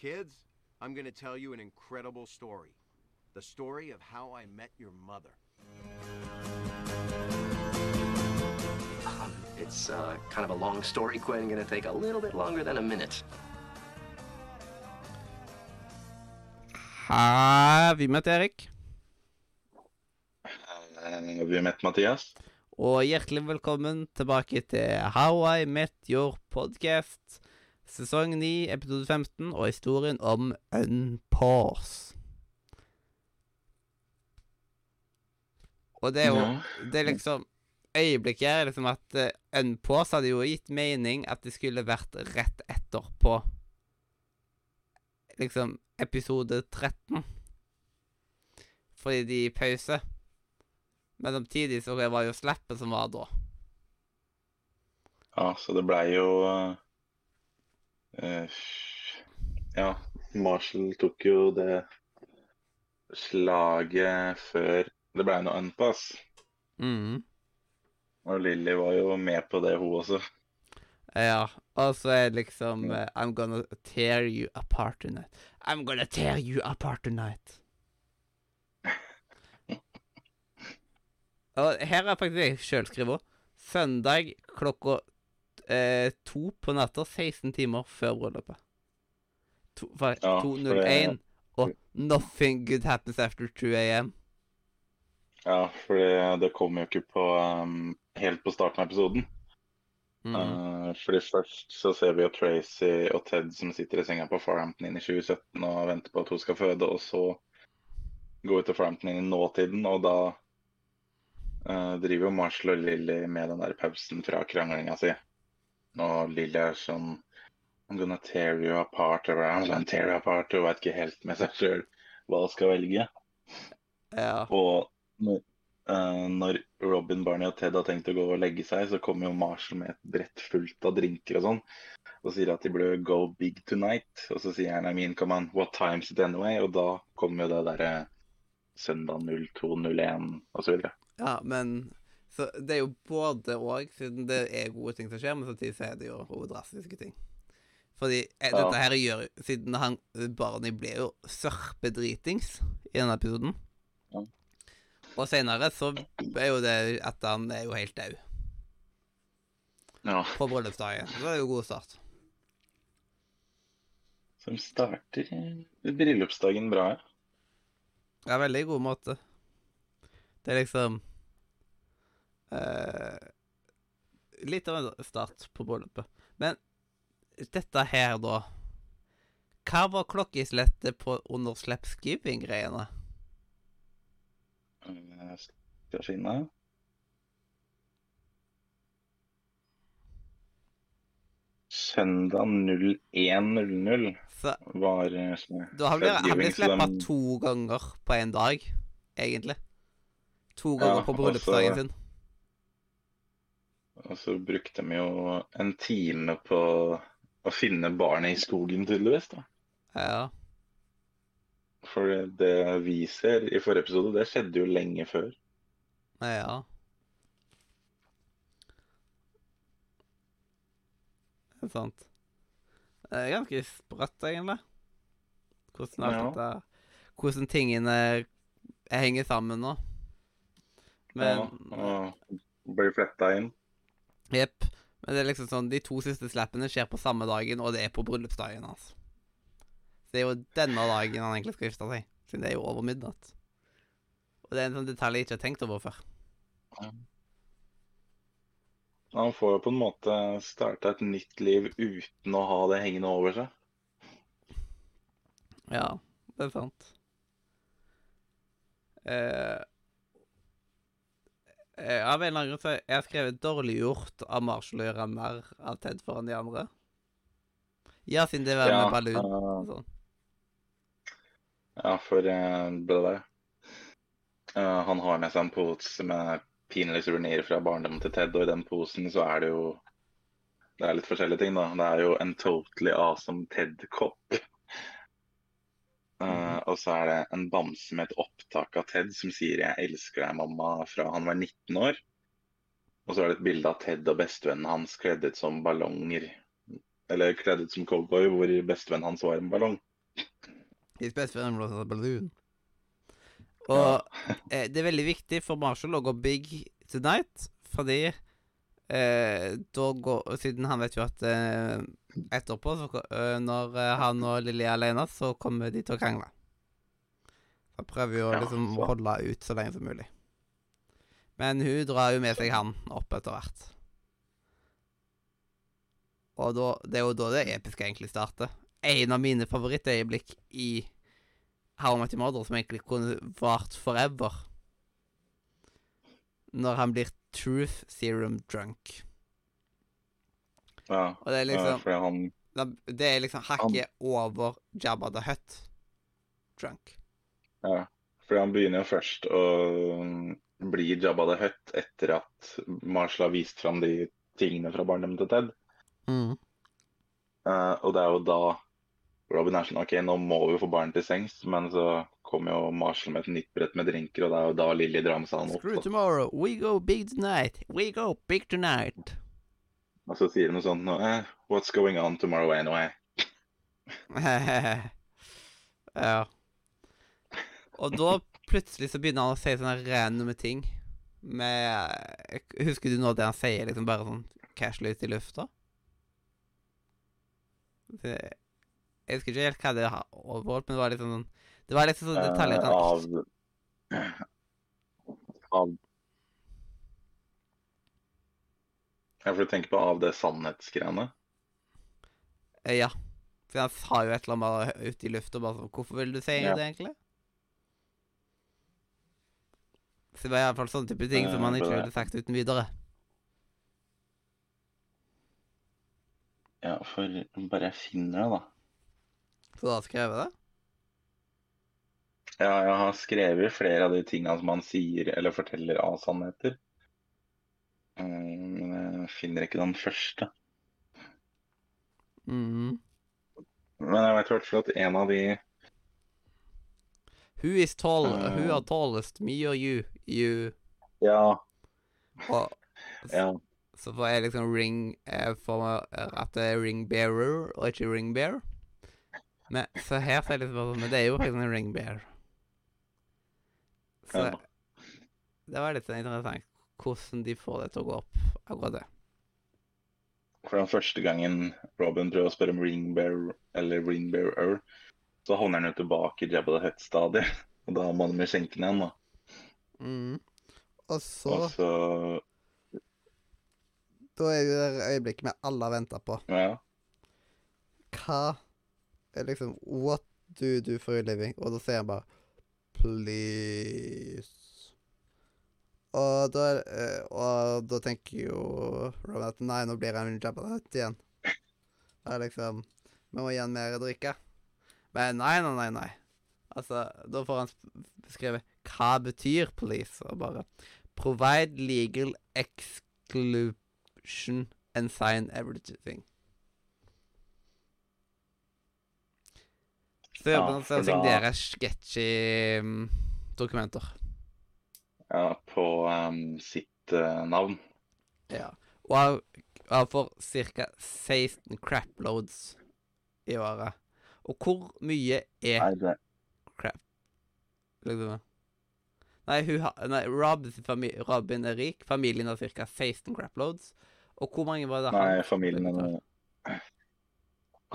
Kids, I'm going to tell you an incredible story. The story of how I met your mother. Um, it's uh, kind of a long story, Quinn. Gonna take a little bit longer than a minute. Har vi møtt Erik? Eh, Vi har møtt Mathias. Og hjertelig velkommen tilbake til How I Met Your Podcast. Sesong 9, episode 15, og historien om Unpause. Og det er jo Det er liksom Øyeblikket er liksom at uh, Unpause hadde jo gitt mening at det skulle vært rett etterpå Liksom episode 13. Fordi de pause. Men samtidig så var det jo slappet som var da. Ja, så det blei jo eh, Ja, Marshall tok jo det slaget før det blei noe unpass. Mm. Og Lilly var jo med på det, hun også. Ja, og så er det liksom uh, I'm gonna tear you apart tonight. I'm gonna tear you apart tonight. Og her er faktisk jeg sjøl skrevet. Søndag klokka eh, to på natta, 16 timer før bryllupet. To- Ja, 2.01. Og nothing good happens after 2 am. Ja, for det, det kom jo ikke på um, helt på starten av episoden. Mm. Uh, fordi først så ser vi jo Tracy og Ted som sitter i senga på Farhampton inn i 2017 og venter på at hun skal føde, og så gå ut til Farhampton inn i nåtiden, og da uh, driver jo Marshall og Lily med den der pausen fra kranglinga si. Og Lilly er sånn I'm gonna tear you apart, eller I'm gonna tear you apart, og vet ikke helt med seg sjøl hva hun skal velge. Ja. Og når, uh, når Robin, Barney og Ted har tenkt å gå og legge seg, så kommer jo Marshall med et brett fullt av drinker og sånn. Og sier at de burde go big tonight. Og så sier han I mean, come on, what time's it anyway? Og da kommer jo det derre søndag 02.01 og så videre. ja, men Så det er jo både og, siden det er gode ting som skjer, men samtidig så er det jo drastiske ting. Fordi eh, Ja. dette her gjør Siden han Barney ble jo sørpedritings i denne episoden. Ja. Og seinere så er jo det at han er jo helt dau Ja, på bryllupsdagen. Så det er jo god start. som starter eh, bryllupsdagen bra, ja. Ja, veldig god måte. Det er liksom eh, Litt av en start på bryllupet. Men dette her, da Hva var klokkeslettet på under Slapsgiving-greiene? Jeg Skal finne Søndag 01.00 var eh, da har vi, slappa de- to ganger på én dag, egentlig. To ganger Ja, på bryllupsdagen sin. Og så brukte de jo en time på å finne barnet i skogen, tydeligvis. da. Ja. For det vi ser i forrige episode, det skjedde jo lenge før. Ja. Det er sant. Det er ganske sprøtt, egentlig. Hvordan alt Ja. dette Hvordan tingene henger sammen nå. Men Ja, og blir fletta inn. Jepp. Men det er liksom sånn, de to siste slappene skjer på samme dagen, og det er på bryllupsdagen hans. Så det er jo denne dagen han egentlig skal gifte seg, siden det er jo over midnatt. Og det er en sånn detalj jeg ikke har tenkt over før. Han får jo på en måte starta et nytt liv uten å ha det hengende over seg. Ja, det er sant. Eh, av en eller annen grunn så har skrevet 'dårlig gjort' av Marshall å gjøre mer av Ted foran de andre. Ja, siden det var Ja, med balloon eh, og sånn. Ja, for eh, det Eh, Han har med seg en pose med pinlige suvenirer fra barndommen til Ted, og i den posen så er det jo Det er litt forskjellige ting, da. Det er jo en totally awesome Ted-kopp. Eh, og så er det en bamse med et opptak av Ted som sier 'Jeg elsker deg, mamma' fra han var 19 år. Og så er det et bilde av Ted og bestevennen hans kledd ut som ballonger. Eller kledd ut som cowboy, hvor bestevennen hans var en ballong. His best friend was a balloon. Og eh, det er veldig viktig for Marshall å gå big tonight, fordi eh, da går Siden han vet jo at eh, etterpå, så, eh, når eh, han og Lilly er alene, så kommer de til å krangle. Så prøver jo Ja, liksom å holde ut så lenge som mulig. Men hun drar jo med seg han opp etter hvert. Og da, det er jo da det episke egentlig starter. En av mine favorittøyeblikk i How Your Mother, som egentlig kunne vart forever. Når han blir truth serum drunk. Ja, Og det er liksom fordi han Det er liksom hakket over Jabba the Hutt drunk. Ja, for han begynner jo først å mm, bli Jabba the Hutt etter at Marshall har vist fram de tingene fra barndommen til Ted. Mm. Uh, og det er jo da Robin er sånn OK, nå må vi få barn til sengs, men så kommer jo Marshall med et nytt brett med drinker, og det er jo da Lilly drar med seg han opp. Screw tomorrow. We go big tonight. We go big tonight. og så sier de noe sånt nå, eh, What's going on tomorrow anyway? ja. Og da plutselig så begynner han å si sånne randomme ting med Husker du nå det han sier, liksom bare sånn casually ut i lufta? Det, jeg husker ikke helt hva det har overholdt, men det var litt sånn Det var litt sånn detaljer Eh, han av Av Jeg får tenke på av det sannhetsgreiene. Eh, Ja. For han sa jo et eller annet ute i lufta, bare sånn Hvorfor vil du si Ja. det, egentlig? Så det var iallfall sånne type ting som Eh, ikke det- ville sagt uten videre. Ja, for bare jeg finner det, da. Så da skrev skrevet det. Ja, jeg har skrevet flere av de tingene som han sier eller forteller av sannheter. Eh, Men jeg finner ikke den første. Mm. Men jeg vet i hvert fall at en av de Who is tall? Uh, Who are tallest? Me or you? You. Ja, Og ja. så får jeg liksom ring eh, for at det er ring bearer og ikke ring bear. Men så her så er det liksom Men det er jo faktisk en ring bear. Så Ja. det var litt interessant hvordan de får det til å gå opp, akkurat det. For den første gangen Robin prøver å spørre om Ringbear eller Ringbearer, så havner han jo tilbake i Jabba the Hutt-stadiet. Og da må han med skjenken igjen, da. Mm. Og så Og Da er jo det øyeblikket vi alle har venta på. Ja. Hva er liksom What do you do for a living? Og da sier han bare Please. Og da, er- eh, og da tenker jo Robin at nei, nå blir han Jabba ut igjen. Det er liksom Vi må gi han mer drikke. Men nei, nei, nei. nei. Altså, da får han beskrevet hva betyr police, og bare Provide legal exclusion and sign everything. Så jobber han for å signere sketchy mm, dokumenter. ja på um, sitt uh, navn. Ja. Og han, han får ca. 16 craploads i året. Og hvor mye er Nei, det crap? Liksom. Nei, hun har, nei Rob, Robin er rik. Familien har ca. 16 craploads. Og hvor mange var det Nei, familien hennes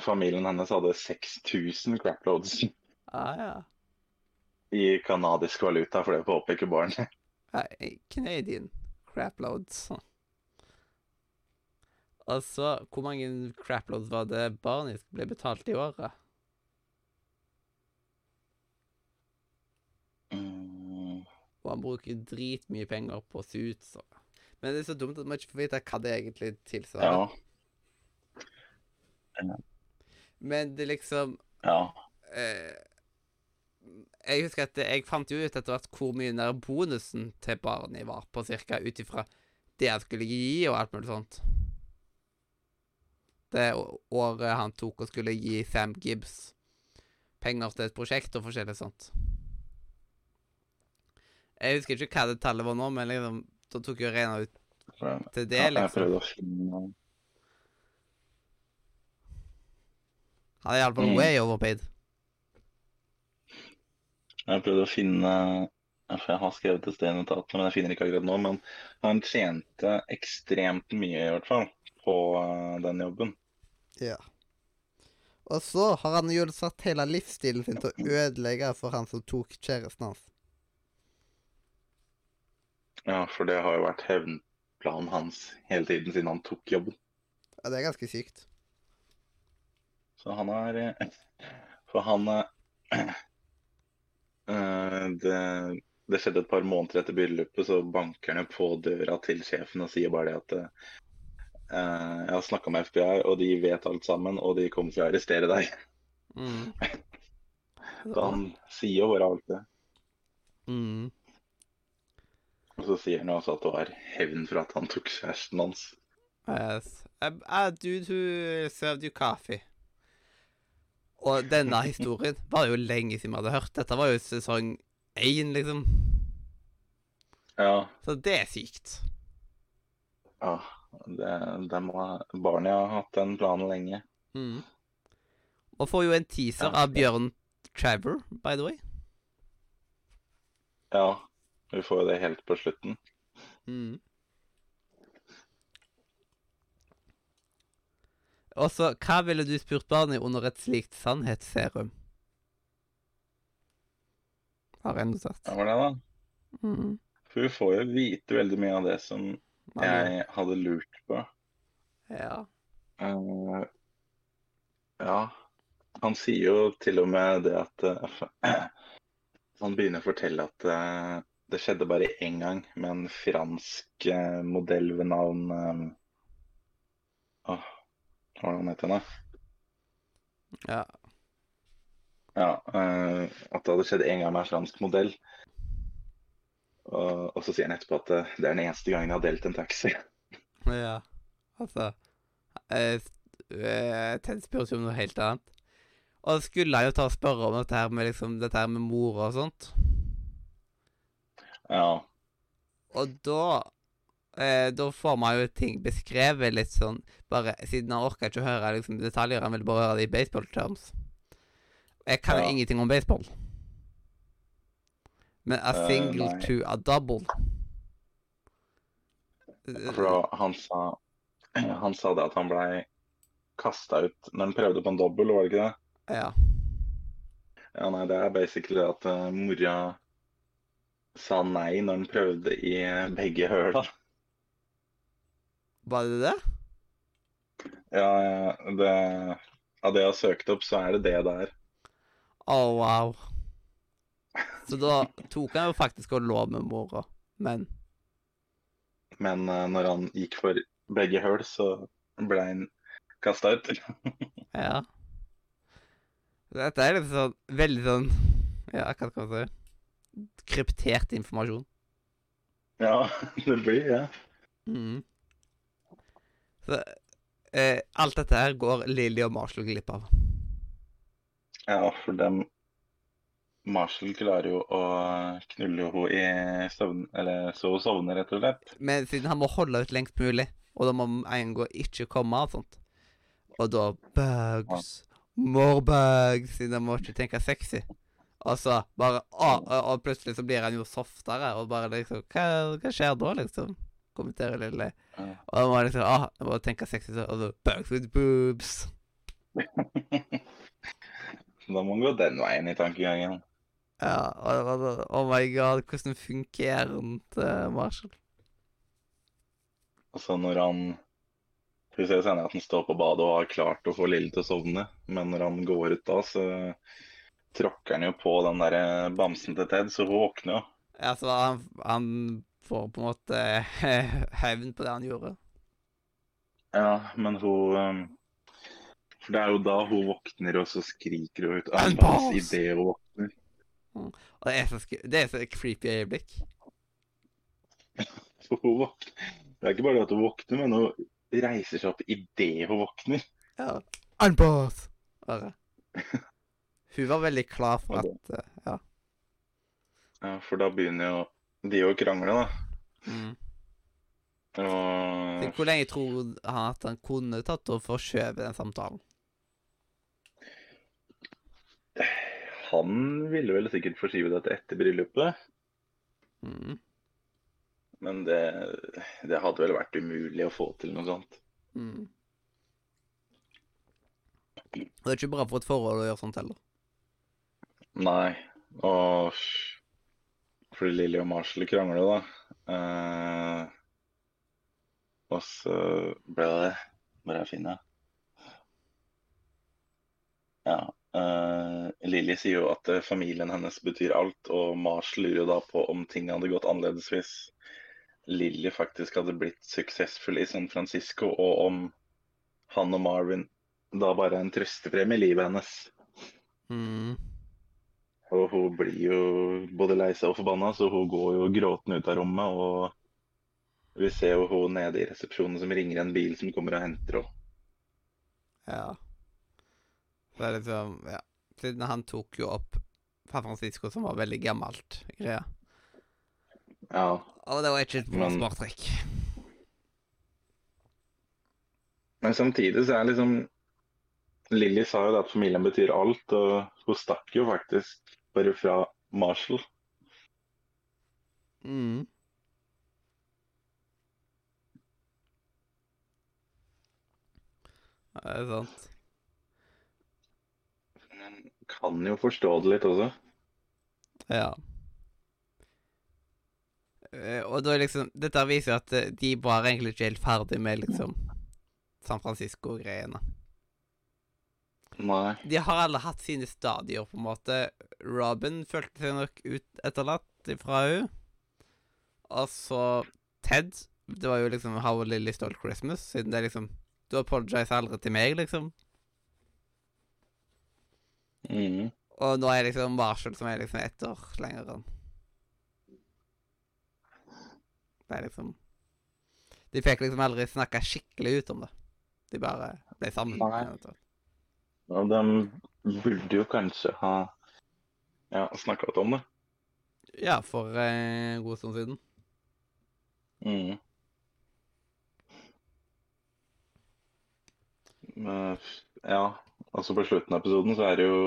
Familien hennes hadde 6000 craploads Ah, ja. i kanadisk valuta, for det påpeker barn. Nei, Canadian craploads. Altså, hvor mange craploads var det barnet ble betalt i året? Og han bruker dritmye penger på suits. Og... Men det er så dumt at man ikke får vite hva det egentlig tilsvarer. ja, Men det liksom ja. eh, Jeg husker at jeg fant jo ut etter hvert hvor mye den der bonusen til Barney var på, cirka ut ifra det han skulle gi og alt mulig sånt. Det året han tok og skulle gi Sam Gibbs penger til et prosjekt og forskjellig sånt. Jeg husker ikke hva det tallet var nå, men liksom, da tok jo Reina ut til det, liksom. jeg prøvde å finne Han er iallfall Mm. way overpaid. Jeg prøvde å finne Jeg har skrevet et sted i notatene, men jeg finner ikke akkurat nå. Men han tjente ekstremt mye, i hvert fall, på eh, den jobben. Ja. Og så har han jo satt hele livsstilen sin til å ødelegge for han som tok kjæresten hans. Ja, for det har jo vært hevnplanen hans hele tiden siden han tok jobben. Ja, det er ganske sykt. Så han er eh, For han eh, det, det skjedde et par måneder etter bryllupet, så banker han på døra til sjefen og sier bare det at eh, jeg har snakka med FBI, og de vet alt sammen, og de kommer til å arrestere deg. Mm. Så han sier jo bare alt det. Mm. Og så sier han også at det var hevn for at han tok kjæresten hans. Yes. A, a dude who served you coffee. Og denne historien var jo lenge siden vi hadde hørt. Dette var jo sesong én, liksom. Ja, Så det er sykt. ja det, det må, Barnet har hatt den planen lenge. Mm. Og får jo en teaser Ja. av Bjørn Traver, by the way. Ja, vi får jo det helt på slutten. Mm. Og så, hva ville du spurt barnet under et slikt sannhetsserum? Har jeg notert. Ja, var det da? Mm. For vi får jo vite veldig mye av det som jeg hadde lurt på. Ja. Uh, ja, han sier jo til og med det at uh, Han begynner å fortelle at eh, det skjedde bare én gang med en fransk eh, modell ved navn eh, Åh, hva var det han het igjen, da? ja. Ja, eh, at det hadde skjedd én gang med en fransk modell. Og, og så sier han etterpå at eh, det er den eneste gangen jeg har delt en taxi. Ja, altså eh, eh, Ted jo om noe helt annet. Og skulle jeg jo ta og spørre om dette her med liksom, dette her med mor og sånt. Ja, Og da eh, Da får man jo ting beskrevet litt sånn Bare siden han orker ikke å høre liksom, detaljer, han vil bare høre det i baseball terms. Jeg kan jo Ja. ingenting om baseball. Men a Eh, single nei. to a double for han sa Han sa det at han blei kasta ut når han prøvde på en dobbel, var det ikke det? Ja. Ja, nei, det er basically at uh, mora sa nei når han prøvde i begge høla. Var det det? Ja, det Av det jeg har søkt opp, så er det det der. er. Å, wow. Så da tok han jo faktisk og lå med mora, men Men eh, når han gikk for begge høl, så ble han kasta ut. Ja. Dette er litt sånn Veldig sånn Ja, hva skal man si? Kryptert informasjon. ja, det blir det. Mm. Så eh, alt dette her går Lilly og Marshall glipp av. Ja, for dem Marshall klarer jo å knulle henne i søvn, eller så hun sovner, rett og slett. Men siden han må holde ut lengst mulig, og da må en gå ikke komme og sånt Og da Bugs. More bugs, siden han må ikke tenke sexy. Og så bare å, og, og plutselig så blir han jo softere, og bare liksom Hva, hva skjer da, liksom? Kommenterer Lilly. Og må jeg liksom ah, jeg må tenke sexy, så- og så Bugs with boobs. Da må man gå den veien i tankegangen. Ja, og, og, og, oh my god, hvordan funker han til Marshall? Altså, når han Vi ser senere at han står på badet og har klart å få Lille til å sovne, men når han går ut da, så tråkker han jo på den der eh, bamsen til Ted, så hun våkner jo. Ja, så han, han får på en måte hevn på det han gjorde. Ja, men hun eh, For det er jo da hun våkner, og så skriker hun ut En Unboss idet hun våkner. Og det er så, sk- det er så creepy øyeblikk. Hun våkner. Det er ikke bare det at hun våkner, men hun reiser seg opp idet hun våkner. Ja. Unboss! Bare. Hun var veldig klar for at eh, Ja. Ja, For da begynner jo de å krangle, da. Mm. Og Tenk hvor lenge tror han at han kunne tatt og forskjøvet den samtalen? han ville vel sikkert forskyve det til etter bryllupet. Mm. Men det, det hadde vel vært umulig å få til noe sånt. Mm. Det er ikke bra for et forhold å gjøre sånt heller. Nei. Og fordi Lilly og Marshall krangler, da. Eh, og så ble det Bare jeg finner Ja. Uh, Lilly sier jo at eh, familien hennes betyr alt, og Marshall lurer jo da på om ting hadde gått annerledes hvis Lilly faktisk hadde blitt suksessfull i San Francisco, og om han og Marvin da bare er en trøstepremie i livet hennes. Mm. Og hun blir jo både lei seg og forbanna, så hun går jo gråtende ut av rommet. Og vi ser jo hun nede i resepsjonen som ringer en bil som kommer og henter henne. Ja. Det er liksom Ja. Siden han tok jo opp San Francisco, som var veldig gammelt greia. Ja. Og det var ikke et bra Men- smart trekk. Men samtidig så er liksom Lilly sa jo det at familien betyr alt, og hun stakk jo faktisk bare fra Marshall. Mm. Ja, Det er sant. Men kan jo forstå det litt også. Ja. Eh, Og da er liksom Dette viser jo at eh, de bare egentlig ikke helt ferdig med liksom San Francisco-greiene. Nei. De har alle hatt sine stadier, på en måte. Robin følte seg nok ut etterlatt fra henne. Og så Ted. Det var jo liksom How Lily Stole Christmas, siden det er liksom Du apologiser aldri til meg, liksom. Mm. Og nå er liksom Marshall som er liksom ett år lenger enn Det er liksom De fikk liksom aldri snakka skikkelig ut om det. De bare ble sammen. Nei. Og de burde jo kanskje ha ja, snakka litt om det. Ja, for en god stund siden. Mhm. Men, ja, altså på slutten av episoden så er det jo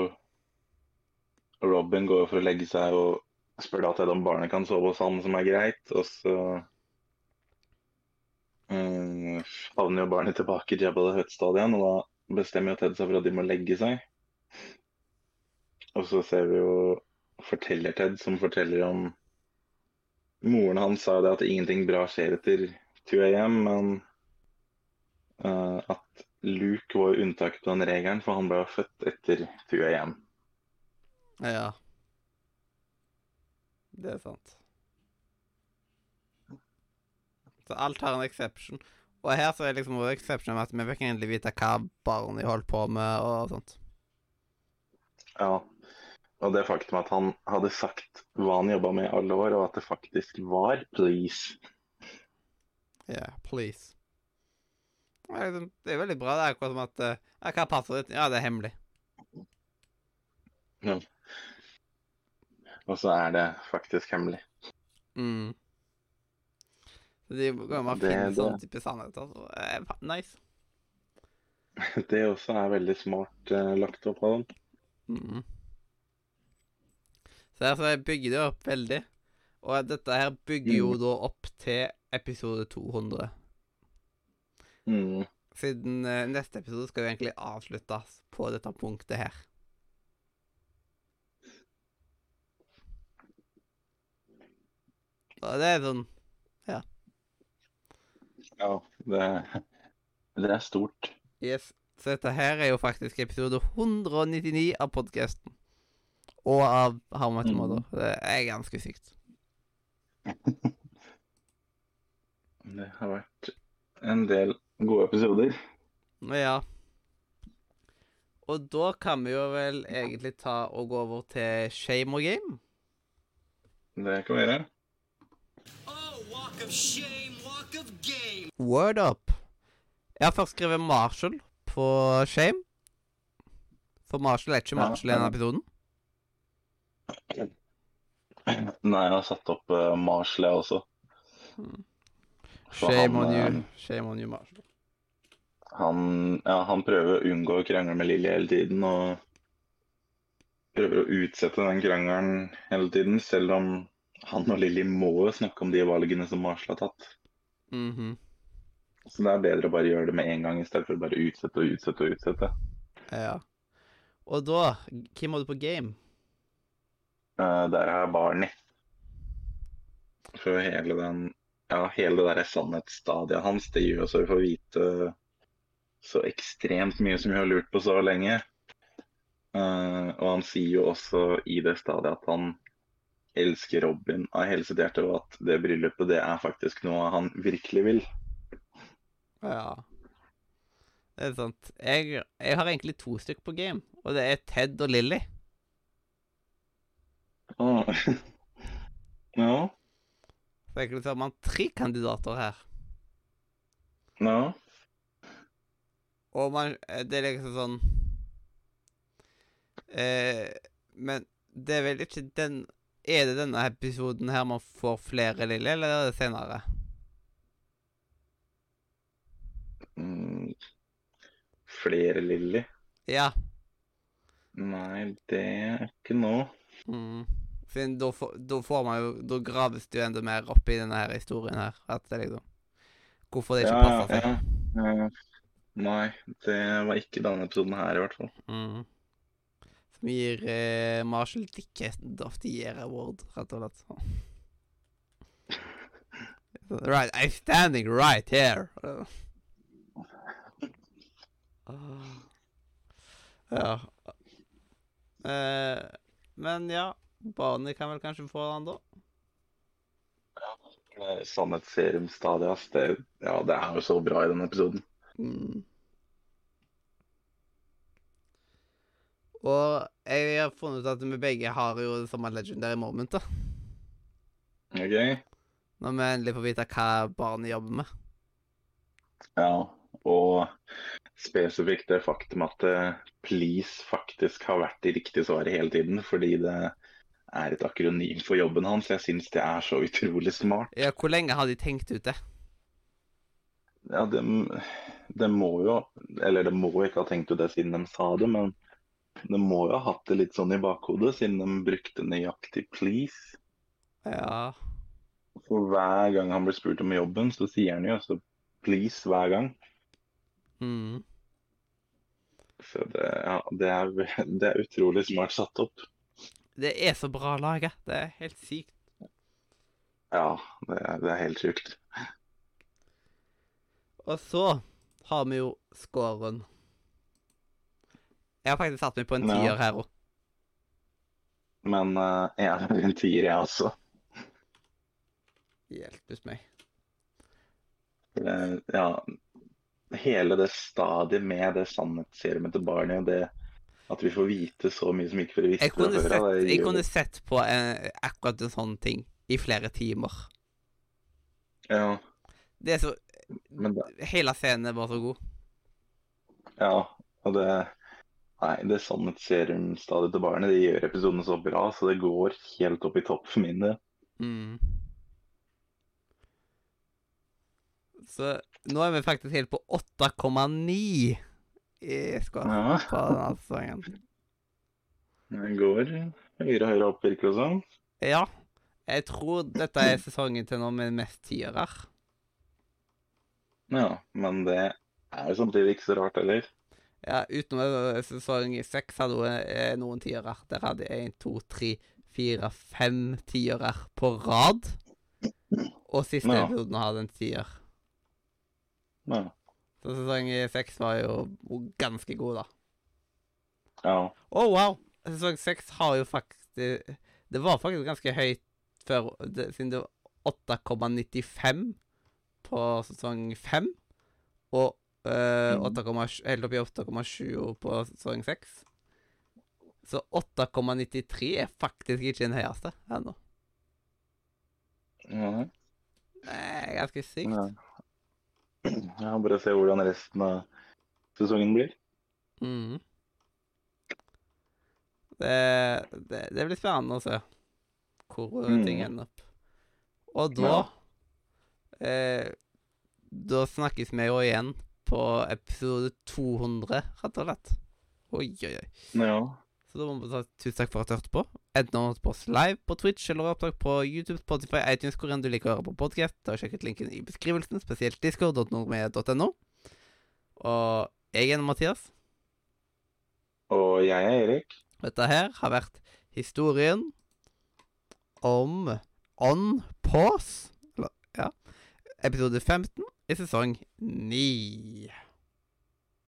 Robin går for å legge seg og spør da Ted om barnet kan sove hos han, som er greit. Og så mm, havner jo barnet tilbake i Jabba the Hutt-stadion, og da bestemmer jo Ted seg for at de må legge seg. Og så ser vi jo forteller Ted som forteller om Moren hans sa jo det at ingenting bra skjer etter 2 AM, men uh, at Luke var unntaket på den regelen, for han ble født etter 2 AM. Ja. Det er sant. Så alt har en exception. Og her så er liksom exception med at vi fikk egentlig vite hva barnet holdt på med og sånt. Ja. Og det faktum at han hadde sagt hva han jobba med i alle år, og at det faktisk var Please. Yeah, please. Det er, liksom, det er veldig bra. Det er akkurat som at eh, ja, Hva passer ditt? Ja, det er hemmelig. Ja. Og så er det faktisk hemmelig. Mm. Så de går jo å Det- finne det- sånn type sannheter. Altså. Eh, Nice. Det også er veldig smart eh, lagt opp av dem. Mm. Så her så bygger det opp veldig. Og dette her bygger jo Mm. da opp til episode 200. Mm. Siden eh, neste episode skal jo egentlig avsluttes på dette punktet her. Og det er sånn Ja, det, det er stort. Yes. Så dette her er jo faktisk episode 199 av podkasten. Og av How Much Mm. Mother. Det er ganske sykt. Det har vært en del gode episoder. Ja. Og da kan vi jo vel egentlig ta og gå over til Shame or Game. Det kan vi gjøre. Oh, walk of shame. Word up. Jeg har først skrevet Marshall på Shame. For Marshall er ikke Marshall i denne episoden. Nei, jeg har satt opp uh, Marshall, jeg også. Så Shame han, on you. eh, Shame on you, Marshall. Han, ja, han prøver å unngå å krangle med Lilly hele tiden, og prøver å utsette den krangelen hele tiden, selv om han og Lilly må jo snakke om de valgene som Marshall har tatt. Mhm. Så det er bedre å bare gjøre det med en gang, i stedet for å bare utsette og utsette og utsette. Ja. Og da Hvem var du på game? Uh, der er Barney. For hele den Ja, hele det der sannhetsstadiet hans, det gjør så vi får vite så ekstremt mye som vi har lurt på så lenge. Uh, og han sier jo også i det stadiet at han elsker Robin av hele sitt hjerte, og at det bryllupet det er faktisk noe han virkelig vil. Ja. Det er sant. Jeg, jeg har egentlig to stykker på game, og det er Ted og Lilly. Ah. ja. Så jeg man har tre kandidater her. Ja. Og man Det er liksom sånn eh, Men det er vel ikke den Er det denne episoden her man får flere Lille, eller er det senere? Mm. Flere Lilly? Ja. Nei, det er ikke nå. Mm. Siden da, da får man jo Da graves det jo enda mer opp i denne her historien her. At det liksom Hvorfor det ikke passer seg. ja, ja. Nei, det var ikke denne episoden her, i hvert fall. Mm. Som gir eh, Marshall Dickhead of the Year Award, rett og slett. Right, I'm standing right here. Ja. Eh, men ja, Barney kan vel kanskje få den, da? Ja, Sannhetsserumstadiet. Det, ja, det er jo så bra i denne episoden. Mm. Og jeg har funnet ut at vi begge har jo det samme legendary moment, da. OK? Når vi endelig får vite hva barnet jobber med. Ja. Og spesifikt det faktum at eh, Please faktisk har vært det riktige svaret hele tiden, fordi det er et akronym for jobben hans. Jeg syns det er så utrolig smart. Ja, hvor lenge har de tenkt ut det? Ja, det, de må jo Eller det må ikke ha tenkt ut det siden de sa det, men de må jo ha hatt det litt sånn i bakhodet, siden de brukte nøyaktig 'please'. Ja. For hver gang han blir spurt om jobben, så sier han jo også 'please' hver gang. Mm. Så det, ja, det, er, det er utrolig smart satt opp. Det er så bra laga. Det er helt sykt. Ja, det er, det er helt sjukt. Og så har vi jo scoren. Jeg har faktisk satt meg på en Ja. tier her òg. Men uh, jeg er en tier, jeg også. Hjelpes meg. Uh, Ja, hele det stadiet med det sannhetsserumet til barnet, det at vi får vite så mye som ikke vi visst Jeg fra kunne før av, det jeg kunne sett på en, akkurat en sånn ting i flere timer. Ja, Det er så det, Hele scenen er bare så god. ja, og det Nei, det sannhetsserumstadiet til barnet De gjør episodene så bra, så det går helt opp i topp for min del. Mm. Så nå er vi faktisk helt på 8,9 i score Ja, på denne sesongen. det går høyere og høyere opp, virker det som. Ja. Jeg tror dette er sesongen til nå med mest tiere. Ja, men det er jo samtidig ikke så rart heller. Ja, utenom sesong seks hadde hun eh, noen tiere. Der hadde jeg én, to, tre, fire, fem tiere på rad. Og siste Ja. episoden hadde en tier. Ja. Så sesong seks var jo ganske god, da. ja. Å, wow! Sesong seks har jo faktisk Det var faktisk ganske høyt før, det, siden det var 8,95 på sesong fem. Og. 8,7 helt opp i 8,7 på sesong 6. Så 8,93 er faktisk ikke den høyeste ennå. ja. Det er ganske sykt. Ja. ja, bare se hvordan resten av sesongen blir. Mm. Det, det, det blir spennende å se hvor eh, Mm. ting ender opp. Og da Ja. eh, Da snakkes vi jo igjen på episode 200, rett og slett. Oi, oi, oi. Ja. Så da må vi ta tusen takk for at du hørte på. Enten du har hørt på oss live på Twitch eller opptak på YouTube, Spotify, iTunes, hvor enn du liker å høre på podkast. Sjekk ut linken i beskrivelsen, spesielt discord.nordmed.no. Og jeg er Mathias. Og jeg er Erik. Dette her har vært historien om On Pause. Eller, ja. Episode 15 i sesong ni.